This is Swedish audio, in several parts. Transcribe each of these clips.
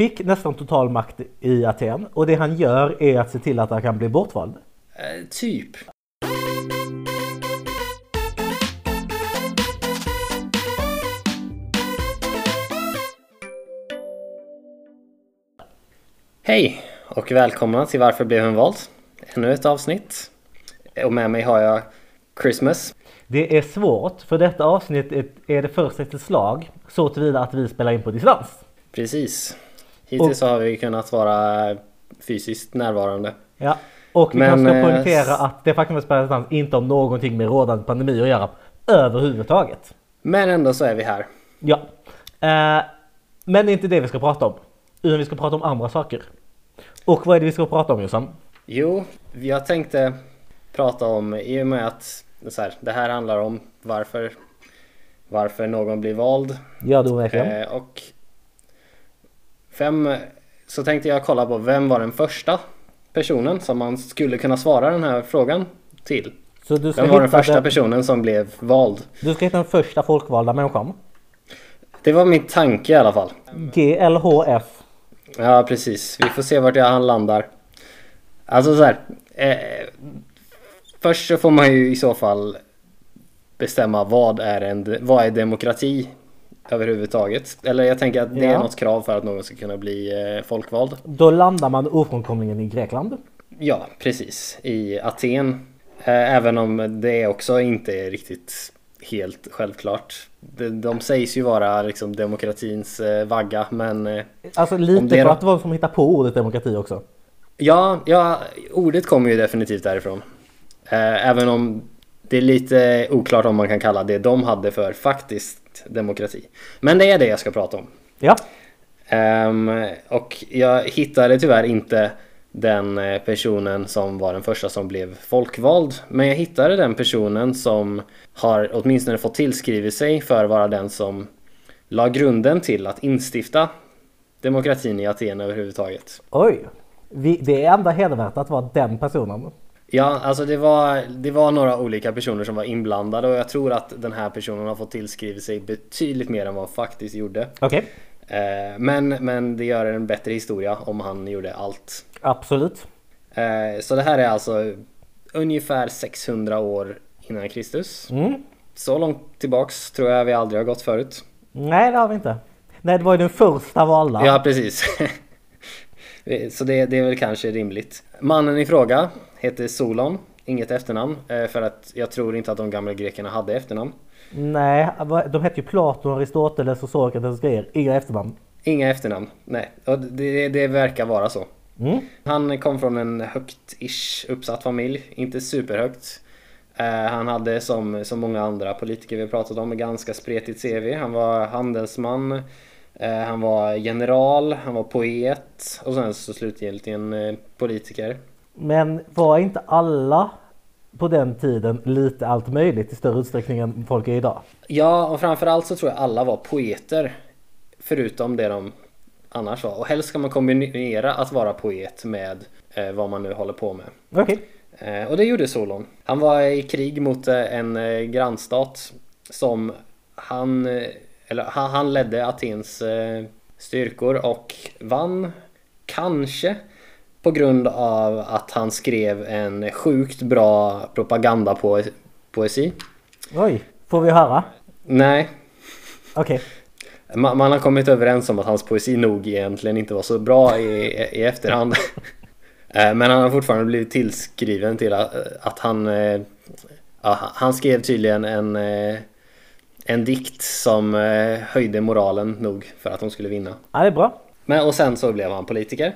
fick nästan total makt i Aten och det han gör är att se till att han kan bli bortvald. Eh, typ. Hej och välkomna till Varför blev han vald? Ännu ett avsnitt. Och med mig har jag Christmas. Det är svårt för detta avsnitt är det första ett slag så tillvida att vi spelar in på distans. Precis. Hittills Och- så har vi kunnat vara fysiskt närvarande. Ja, och vi Men, kanske ska eh, poängtera att det faktum att spela distans inte har någonting med rådande pandemi att göra överhuvudtaget. Men ändå så är vi här. Ja, eh, men det är inte det vi ska prata om. Utan vi ska prata om andra saker. Och vad är det vi ska prata om Jossan? Jo, jag tänkte prata om, i och med att så här, det här handlar om varför, varför någon blir vald. Gör du verkligen? Eh, och vem, så tänkte jag kolla på vem var den första personen som man skulle kunna svara den här frågan till. Så du ska, Vem var den första den, personen som blev vald? du ska hitta den första folkvalda människan. Det var min tanke i alla fall. GLHF. Ja precis, vi får se vart han landar. Alltså så här. Eh, först så får man ju i så fall bestämma vad är, en, vad är demokrati överhuvudtaget. Eller jag tänker att det är Ja. något krav för att någon ska kunna bli eh, folkvald. Då landar man ofrånkomligen i Grekland. Ja, precis. I Aten. Eh, även om det också inte är riktigt helt självklart. De, de sägs ju vara liksom demokratins eh, vagga men Alltså lite det för att det var som hittade på ordet demokrati också. Ja, ja, ordet kommer ju definitivt därifrån. Även om det är lite oklart om man kan kalla det de hade för faktiskt demokrati. Men det är det jag ska prata om. Ja, Ehm, och jag hittade tyvärr inte den eh, personen som var den första som blev folkvald. Men jag hittade den personen som har åtminstone fått tillskrivit sig för att vara den som la grunden till att instifta demokratin i Aten överhuvudtaget. oj. Vi, det är ändå hedervärt att vara den personen. Ja, alltså det var, det var några olika personer som var inblandade och jag tror att den här personen har fått tillskrivit sig betydligt mer än vad han faktiskt gjorde. Okej, Eh, men, men det gör en bättre historia om han gjorde allt. absolut. Eh, så det här är alltså ungefär 600 år innan Kristus. Mm. Så långt tillbaks tror jag vi aldrig har gått förut. Nej, det har vi inte. Nej, det var ju den första valda. Ja, precis. Så det, det är väl kanske rimligt. Mannen i fråga heter Solon, inget efternamn. eh, För att jag tror inte att de gamla grekerna hade efternamn. Nej, de hette ju Platon, Aristoteles och Sokrates och grejer. Inga efternamn. Inga efternamn, nej. Och det, det verkar vara så. Mm. Han kom från en högt-ish uppsatt familj, inte superhögt. Eh, han hade som, som många andra politiker vi pratat om, ett ganska spretigt CV. Han var handelsman, eh, han var general, han var poet och sen så slutligen eh, politiker. Men var inte alla på den tiden lite allt möjligt i större utsträckning än folk är idag? Ja, och framförallt så tror jag alla var poeter. Förutom det de annars var. Och helst ska man kombinera att vara poet med eh, vad man nu håller på med. Okej. Eh, och det gjorde Solon. Han var i krig mot eh, en eh, grannstat som han, eh, eller han, han ledde Atens eh, styrkor och vann kanske på grund av att han skrev en sjukt bra propagandapoesi. Oj, får vi höra? Nej, Okej. man, man har kommit överens om att hans poesi nog egentligen inte var så bra i, i efterhand. Eh, Men han har fortfarande blivit tillskriven till att, att han eh, ja, Han skrev tydligen en En dikt som eh, höjde moralen nog för att de skulle vinna. Ja, det är bra. Men och sen så blev han politiker.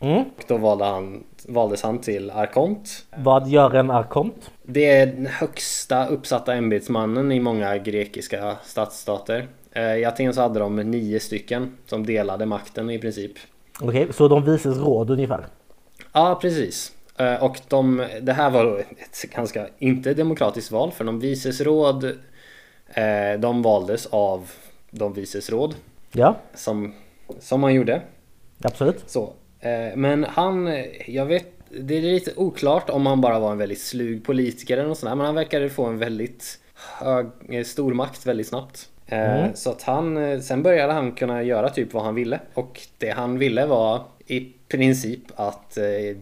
Mm. Och då valde han, valdes han till arkont. Vad gör en arkont? Det är den högsta uppsatta ämbetsmannen i många grekiska stadsstater. Eh, I Aten så hade de nio stycken som delade makten i princip. Okej, så de vises råd ungefär? Ja, precis. Eh, Och de, det här var då ett ganska, inte demokratiskt val för de visesråd eh, De valdes av de visesråd Ja, som, som man gjorde. absolut. Så. Eh, Men han, eh, jag vet, det är lite oklart om han bara var en väldigt slug politiker eller något sånt där, men han verkade få en väldigt hög, eh, stor makt väldigt snabbt. Eh, Så att han, eh, sen började han kunna göra typ vad han ville. Och det han ville var i princip att eh,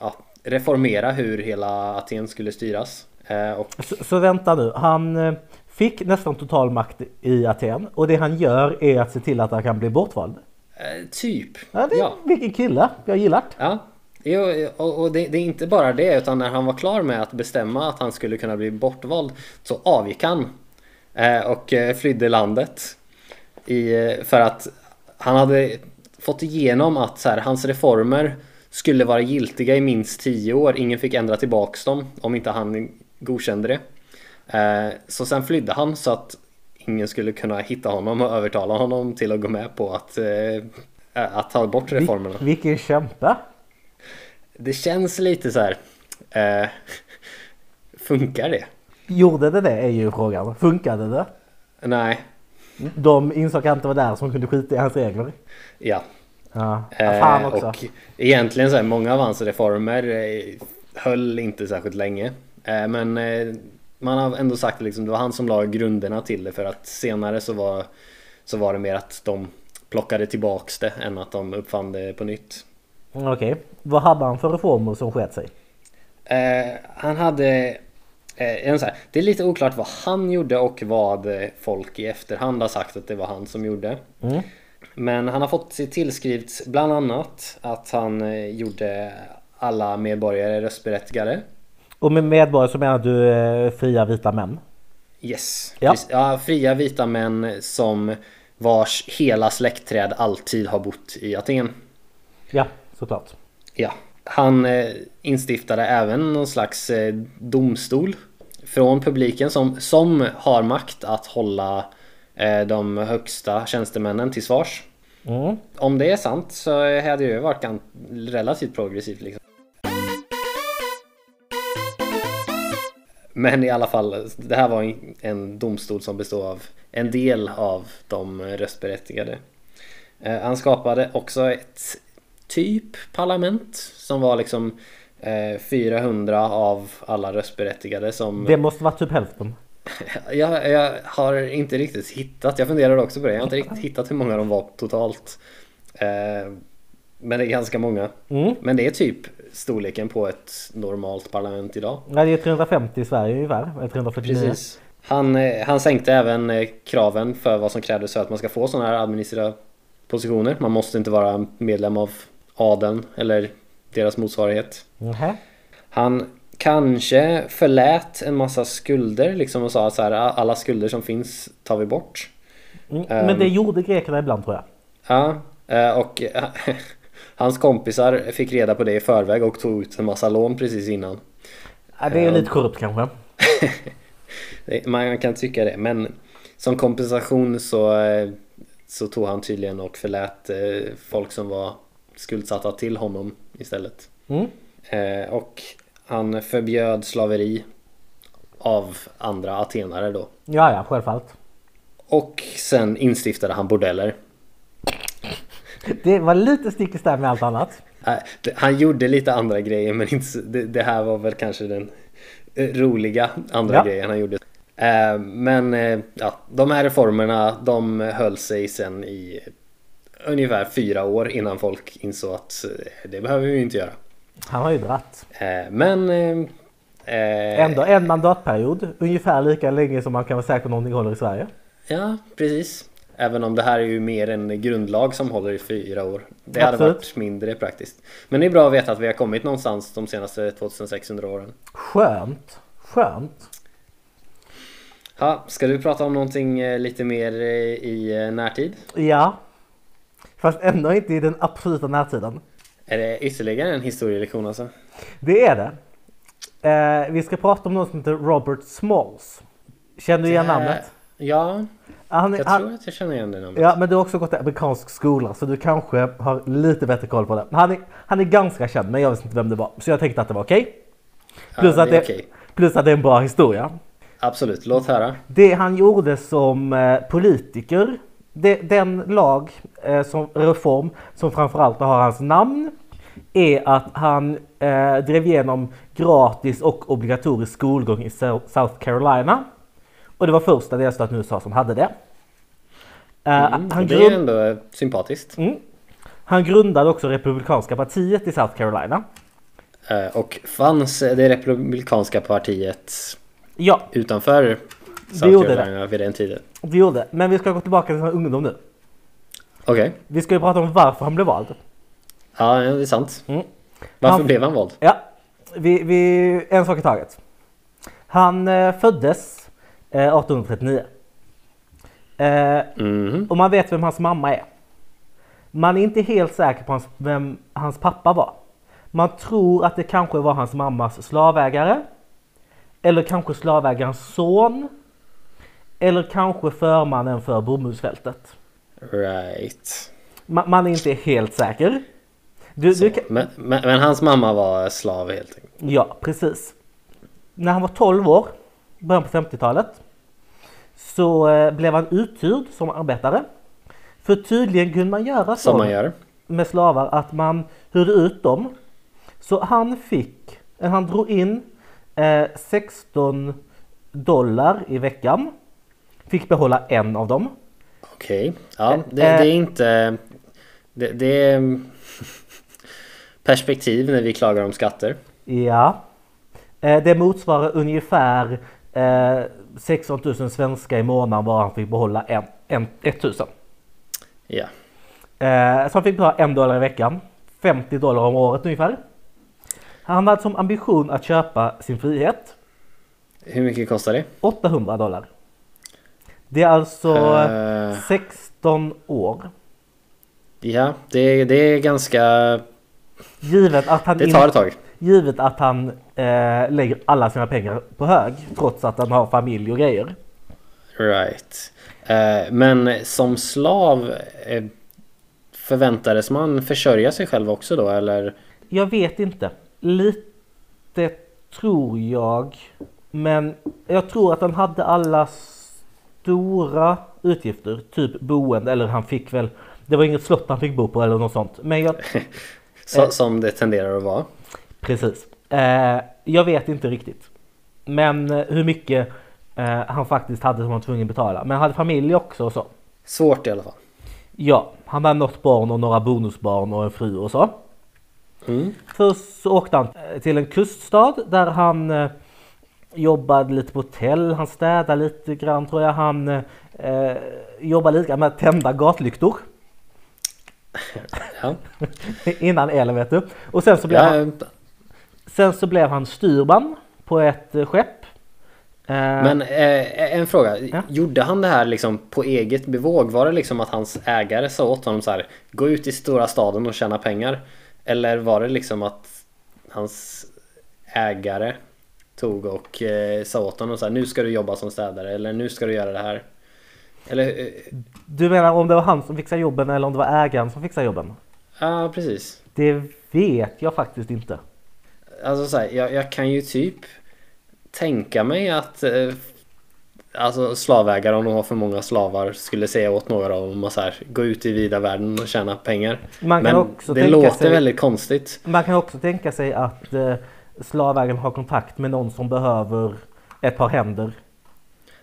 ja, reformera hur hela Aten skulle styras. Eh, Och Så, så vänta nu, han eh, fick nästan total makt i Aten och det han gör är att se till att han kan bli bortvald. eh, typ. Ja, det, Ja. Vilken kille, jag gillar det. Ja, jo, och, det, det är inte bara det utan när han var klar med att bestämma att han skulle kunna bli bortvald så avgick han eh, och eh, flydde landet i, eh, för att han hade fått igenom att så här, hans reformer skulle vara giltiga i minst 10 år. Ingen fick ändra tillbaks dem om inte han godkände det. Eh, så sen flydde han så att ingen skulle kunna hitta honom och övertala honom till att gå med på att, eh, att ta bort reformerna. Vil, vilken kämpe. Det känns lite så här. Eh, funkar det? Gjorde det det är ju frågan. Funkade det? Nej. De insåg att det var där som kunde skita i hans regler. Ja. Ja, Eh, fan också. och egentligen så här, många av hans reformer eh, höll inte särskilt länge. Eh, men eh, man har ändå sagt att liksom, det var han som la grunderna till det för att senare så var, så var det mer att de plockade tillbaks det än att de uppfann det på nytt. Okej, vad hade han för reformer som sket sig? Eh, han hade eh, här, Det är lite oklart vad han gjorde och vad folk i efterhand har sagt att det var han som gjorde. Mm. Men han har fått sig tillskrivet bland annat att han eh, gjorde alla medborgare röstberättigade. Och med medborgare så menar du eh, fria vita män? Yes. Ja. Ja. Fria vita män som vars hela släktträd alltid har bott i Aten. Ja, såklart. Ja. Han eh, instiftade även någon slags eh, domstol från publiken som, som har makt att hålla de högsta tjänstemännen till svars. Mm. Om det är sant så hade det ju varit relativt progressivt liksom. Men i alla fall, det här var en- en domstol som bestod av en del av de röstberättigade. Eh, Han skapade också ett typ parlament som var liksom eh, 400 av alla röstberättigade som Det måste vara typ hälften. jag, jag har inte riktigt hittat, jag funderade också på det, jag har inte riktigt hittat hur många de var totalt. Eh, men det är ganska många. Mm. Men det är typ storleken på ett normalt parlament idag. Ja, det är 350 i Sverige ungefär. Eller 349. Precis. Han, eh, han sänkte även eh, kraven för vad som krävdes för att man ska få sådana här administrativa positioner. Man måste inte vara medlem av adeln eller deras motsvarighet. Nähä. Han kanske förlät en massa skulder liksom och sa att så här, alla skulder som finns tar vi bort. Mm. Men det gjorde grekerna ibland tror jag. Ja, eh, och hans kompisar fick reda på det i förväg och tog ut en massa lån precis innan. Ja, det är Ja. lite korrupt kanske. Man kan tycka det, men som kompensation så, eh, så tog han tydligen och förlät eh, folk som var skuldsatta till honom istället. Mm. Eh, Och han förbjöd slaveri av andra atenare då. Ja, ja, självfallet. Och sen instiftade han bordeller. Det var lite stick i stäv med allt annat. Han gjorde lite andra grejer men inte, det, det här var väl kanske den eh, roliga andra Ja. grejen han gjorde. Eh, Men eh, ja, de här reformerna de höll sig sen i ungefär fyra år innan folk insåg att det behöver vi inte göra. Han har ju dratt. Men eh, Ändå en mandatperiod. Ungefär lika länge som man kan vara säker på någonting håller i Sverige. Ja, precis. Även om det här är ju mer en grundlag som håller i fyra år. Det hade Absolut. varit mindre praktiskt. Men det är bra att veta att vi har kommit någonstans de senaste 2600 åren. Skönt. Skönt. Ja, ska du prata om någonting eh, lite mer eh, i eh, närtid? Ja. Fast ändå inte i den absoluta närtiden. Är det ytterligare en historielektion alltså? Det är det. Eh, vi ska prata om någon som heter Robert Smalls. Känner du igen Det- namnet? Ja, Han, jag han, tror att jag känner igen det namnet. Ja, men du har också gått i amerikansk skola så du kanske har lite bättre koll på det. Han är, han är ganska känd men jag visste inte vem det var. Så jag tänkte att det var okej. Plus, Ja, att det okej. plus att det är en bra historia. Absolut, låt höra. Det han gjorde som eh, politiker, det, den lag, eh, som reform som framförallt har hans namn, är att han eh, drev igenom gratis och obligatorisk skolgång i Sou- South Carolina. Och det var första delstaten i USA som hade det. Eh, Mm, han, det är grund, ändå sympatiskt. mm, han grundade också Republikanska partiet i South Carolina. Eh, Och fanns det republikanska partiet Ja, utanför Det South det. Carolina vid den tiden? det gjorde det. Men vi ska gå tillbaka till hans ungdom nu. Okej, Vi ska ju prata om varför han blev vald. ja det är sant. Mm. Varför Han- blev han vald? Ja, vi, vi, en sak i taget. Han eh, föddes eh, 1839. Mhm. och man vet vem hans mamma är. Man är inte helt säker på hans, vem hans pappa var. Man tror att det kanske var hans mammas slavägare. Eller kanske slavägarens son. Eller kanske förmannen för bomullsfältet. Right. Man, man är inte helt säker. Du, Så, du, kan- men, men, men hans mamma var slav helt enkelt. Ja, precis. När han var 12 år, början på 50-talet, så eh, blev han uthyrd som arbetare. För tydligen kunde man göra så man gör. med slavar att man hyrde ut dem. Så han fick, eh, han drog in eh, 16 dollar i veckan. Fick behålla en av dem. Okej. Ja, det, Eh, det är inte... Det, det är perspektiv när vi klagar om skatter. Ja. Eh, det motsvarar ungefär eh, 16 000 svenska i månaden bara han fick behålla en, en, 1000. Ja. Eh, så han fick betala en dollar i veckan. 50 dollar om året ungefär. Han hade som ambition att köpa sin frihet. Hur mycket kostar det? 800 dollar. Det är alltså Eh. 16 år. Ja, det, det är ganska... Givet att han, Det tar ett tag. givet att han eh, lägger alla sina pengar på hög. Trots att han har familj och grejer. Right. Eh, men som slav eh, förväntades man försörja sig själv också då eller? Jag vet inte. Lite tror jag. Men jag tror att han hade alla stora utgifter. Typ boende eller han fick väl. Det var inget slott han fick bo på eller något sånt. Men jag, Så, Eh. Som det tenderar att vara. precis. Eh, jag vet inte riktigt. Men eh, hur mycket eh, han faktiskt hade som han var tvungen att betala. Men han hade familj också och så. Svårt i alla fall. Ja, han hade något barn och några bonusbarn och en fru och så. Mm. Först så åkte han eh, till en kuststad där han eh, jobbade lite på hotell, han städade lite grann tror jag. Han eh, jobbade lite med att tända gatlyktor Ja. innan elen vet du. Och sen så blev, han, Ja, sen så blev han styrman på ett eh, skepp. Eh, men eh, en fråga. Ja. Gjorde han det här liksom på eget bevåg? Var det liksom att hans ägare sa åt honom så här Gå ut i stora staden och tjäna pengar? Eller var det liksom att hans ägare tog och eh, sa åt honom så här Nu ska du jobba som städare eller nu ska du göra det här? Eller eh, Du menar om det var han som fixade jobben eller om det var ägaren som fixade jobben? Ja precis Det vet jag faktiskt inte. Alltså så här, jag, jag kan ju typ tänka mig att eh, Alltså slavägare om de har för många slavar skulle säga åt några av dem att så här, gå ut i vida världen och tjäna pengar. Men det låter sig- väldigt konstigt. Man kan också tänka sig att eh, slavägaren har kontakt med någon som behöver ett par händer.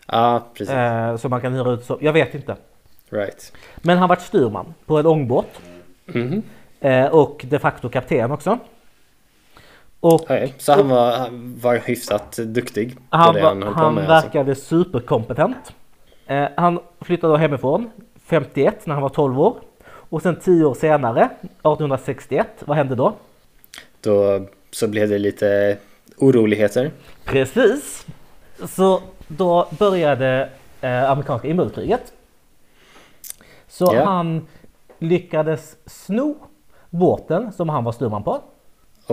Ja precis. Eh, så man kan hyra ut så. Jag vet inte. Right. Men han varit styrman på en ångbåt. Mhm. Eh, och de facto kapten också. Och Okej, Så han var, han var hyfsat duktig på han, det han höll på han med alltså. verkade superkompetent. Eh, han flyttade då hemifrån 51 när han var 12 år. Och sen 10 år senare, 1861, vad hände då? Då så blev det lite oroligheter. Precis! Så då började eh, amerikanska inbördeskriget. Så Ja. han lyckades sno båten som han var styrman på.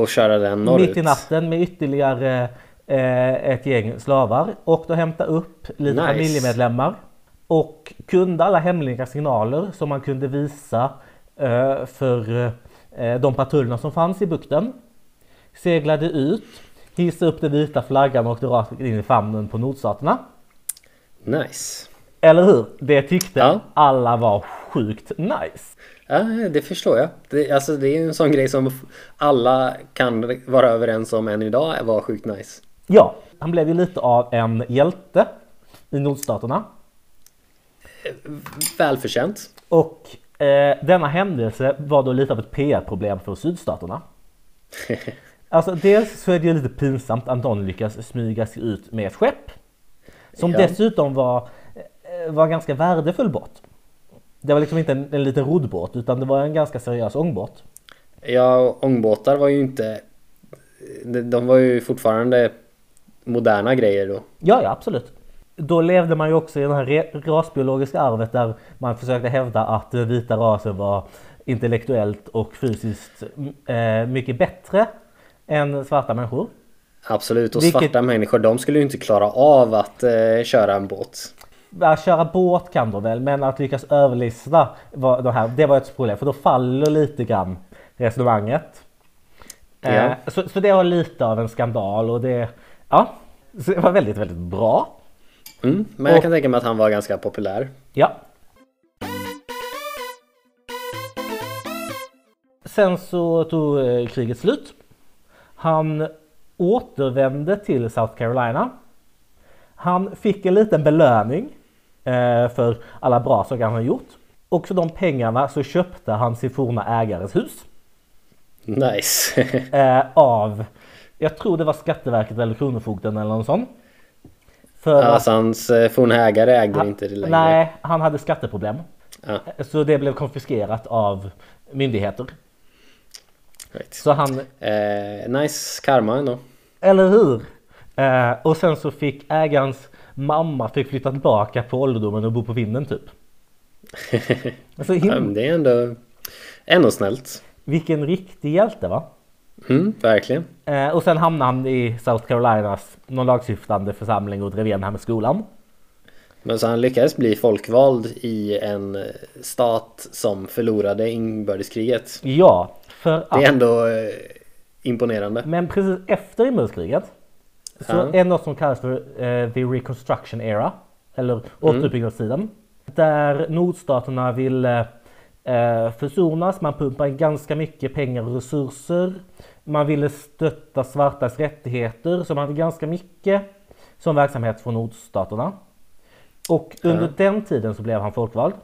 Och köra den norrut. Mitt i natten med ytterligare eh, ett gäng slavar. Och då hämta upp lite Nice. familjemedlemmar. Och kunde alla hemliga signaler som man kunde visa eh, för eh, de patrullerna som fanns i bukten. Seglade ut, hissade upp den vita flaggan och åkte rakt in i famnen på nordstaterna. Nice. Eller hur? Det tyckte Ja. alla var sjukt nice. Ja, det förstår jag. Det, alltså, det är en sån grej som alla kan vara överens om än idag var sjukt nice. Ja, han blev ju lite av en hjälte. i nordstaterna. Välförtjänt. Och eh, denna händelse var då lite av ett PR-problem för sydstaterna. Alltså dels så är det ju lite pinsamt att någon lyckas smyga sig ut med ett skepp. Som Ja. dessutom var, eh, var ganska värdefull båt. Det var liksom inte en, en liten roddbåt utan det var en ganska seriös ångbåt. Ja, ångbåtar var ju inte... de- var ju fortfarande moderna grejer då. Ja, ja absolut. Då levde man ju också i det här rasbiologiska arvet där man försökte hävda att den vita rasen var intellektuellt och fysiskt eh, mycket bättre än svarta människor. Absolut, och Vilket- svarta människor de skulle ju inte klara av att eh, köra en båt. Att köra båt kan de väl, men att lyckas överlista var det, här, det var ett problem för då faller lite grann resonemanget. Ja. Eh, så, så det var lite av en skandal och det, ja, det var väldigt, väldigt bra. Mm, men jag Och- kan tänka mig att han var ganska populär. Ja. Sen så tog eh, kriget slut. Han återvände till South Carolina. Han fick en liten belöning för alla bra saker han har gjort. Och för de pengarna så köpte han sin forna ägares hus. Nice. Eh, av, jag tror det var Skatteverket eller Kronofogden eller någon sån. För att- alltså hans eh, forna ägare ägde han, inte det längre. nej, han hade skatteproblem. Ja, Så det blev konfiskerat av myndigheter. right. Så han, eh, nice karma ändå. eller hur? Eh, och sen så fick ägarens mamma fick flytta tillbaka på ålderdomen och bo på vinden typ. Alltså, him- det är ändå, ändå snällt. vilken riktig hjälte va? Mm, verkligen. Eh, och sen hamnade han i South Carolinas någon lagstiftande församling och drev igen här med skolan. Men så han lyckades bli folkvald i en stat som förlorade inbördeskriget. Ja, för att Det är ändå eh, imponerande. Men precis efter inbördeskriget så Ja. är det något som kallas för eh, the reconstruction era. Eller återuppbyggnadstiden. Där nordstaterna ville eh, försonas. Man pumpade in ganska mycket pengar och resurser. Man ville stötta svartas rättigheter. Så man hade ganska mycket som verksamhet från nordstaterna. Och under den tiden så blev han folkvald.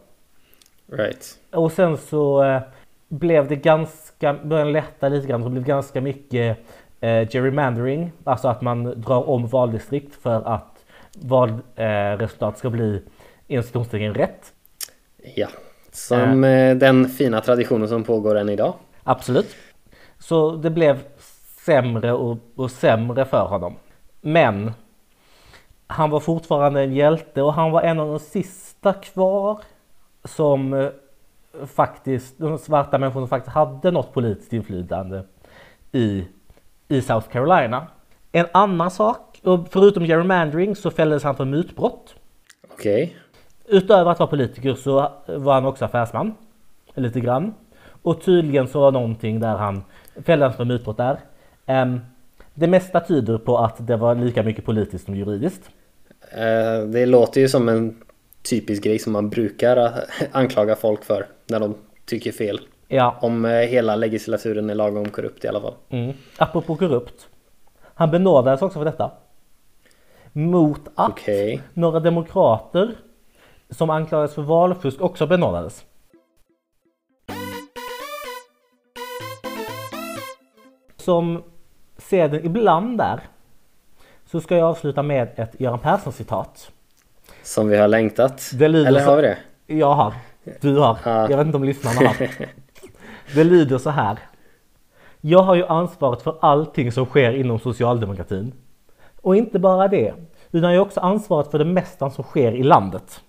Right. Och sen så eh, blev det ganska, började lätta lite grann, det blev ganska mycket eh, gerrymandering, alltså att man drar om valdistrikt för att valresultat eh, ska bli institutionstecken rätt. Ja. Som eh, den fina traditionen som pågår än idag. Absolut. Så det blev sämre och, och sämre för honom. Men han var fortfarande en hjälte och han var en av de sista kvar som eh, faktiskt, de svarta människor som faktiskt hade något politiskt inflytande i, i South Carolina. En annan sak, förutom gerrymandering så fälldes han för mutbrott. Okej. Utöver att vara politiker så var han också affärsman. Lite grann. Och tydligen så var någonting där han fälldes för mutbrott där. Ehm, det mesta tyder på att det var lika mycket politiskt som juridiskt. Eh, det låter ju som en typisk grej som man brukar eh, anklaga folk för när de tycker fel. Ja, Om eh, hela legislaturen är lagom korrupt i alla fall. mm. apropå korrupt. Han benådades också för detta. Mot att Okej. några demokrater som anklagades för valfusk också benådades. Som seden ibland där så ska jag avsluta med ett Göran Persson citat. Som vi har längtat. Eller har vi det? Jag har, du har, Ja. jag vet inte om lyssnarna har. Det lyder så här. Jag har ju ansvaret för allting som sker inom socialdemokratin. Och inte bara det, utan jag har också ansvaret för det mesta som sker i landet.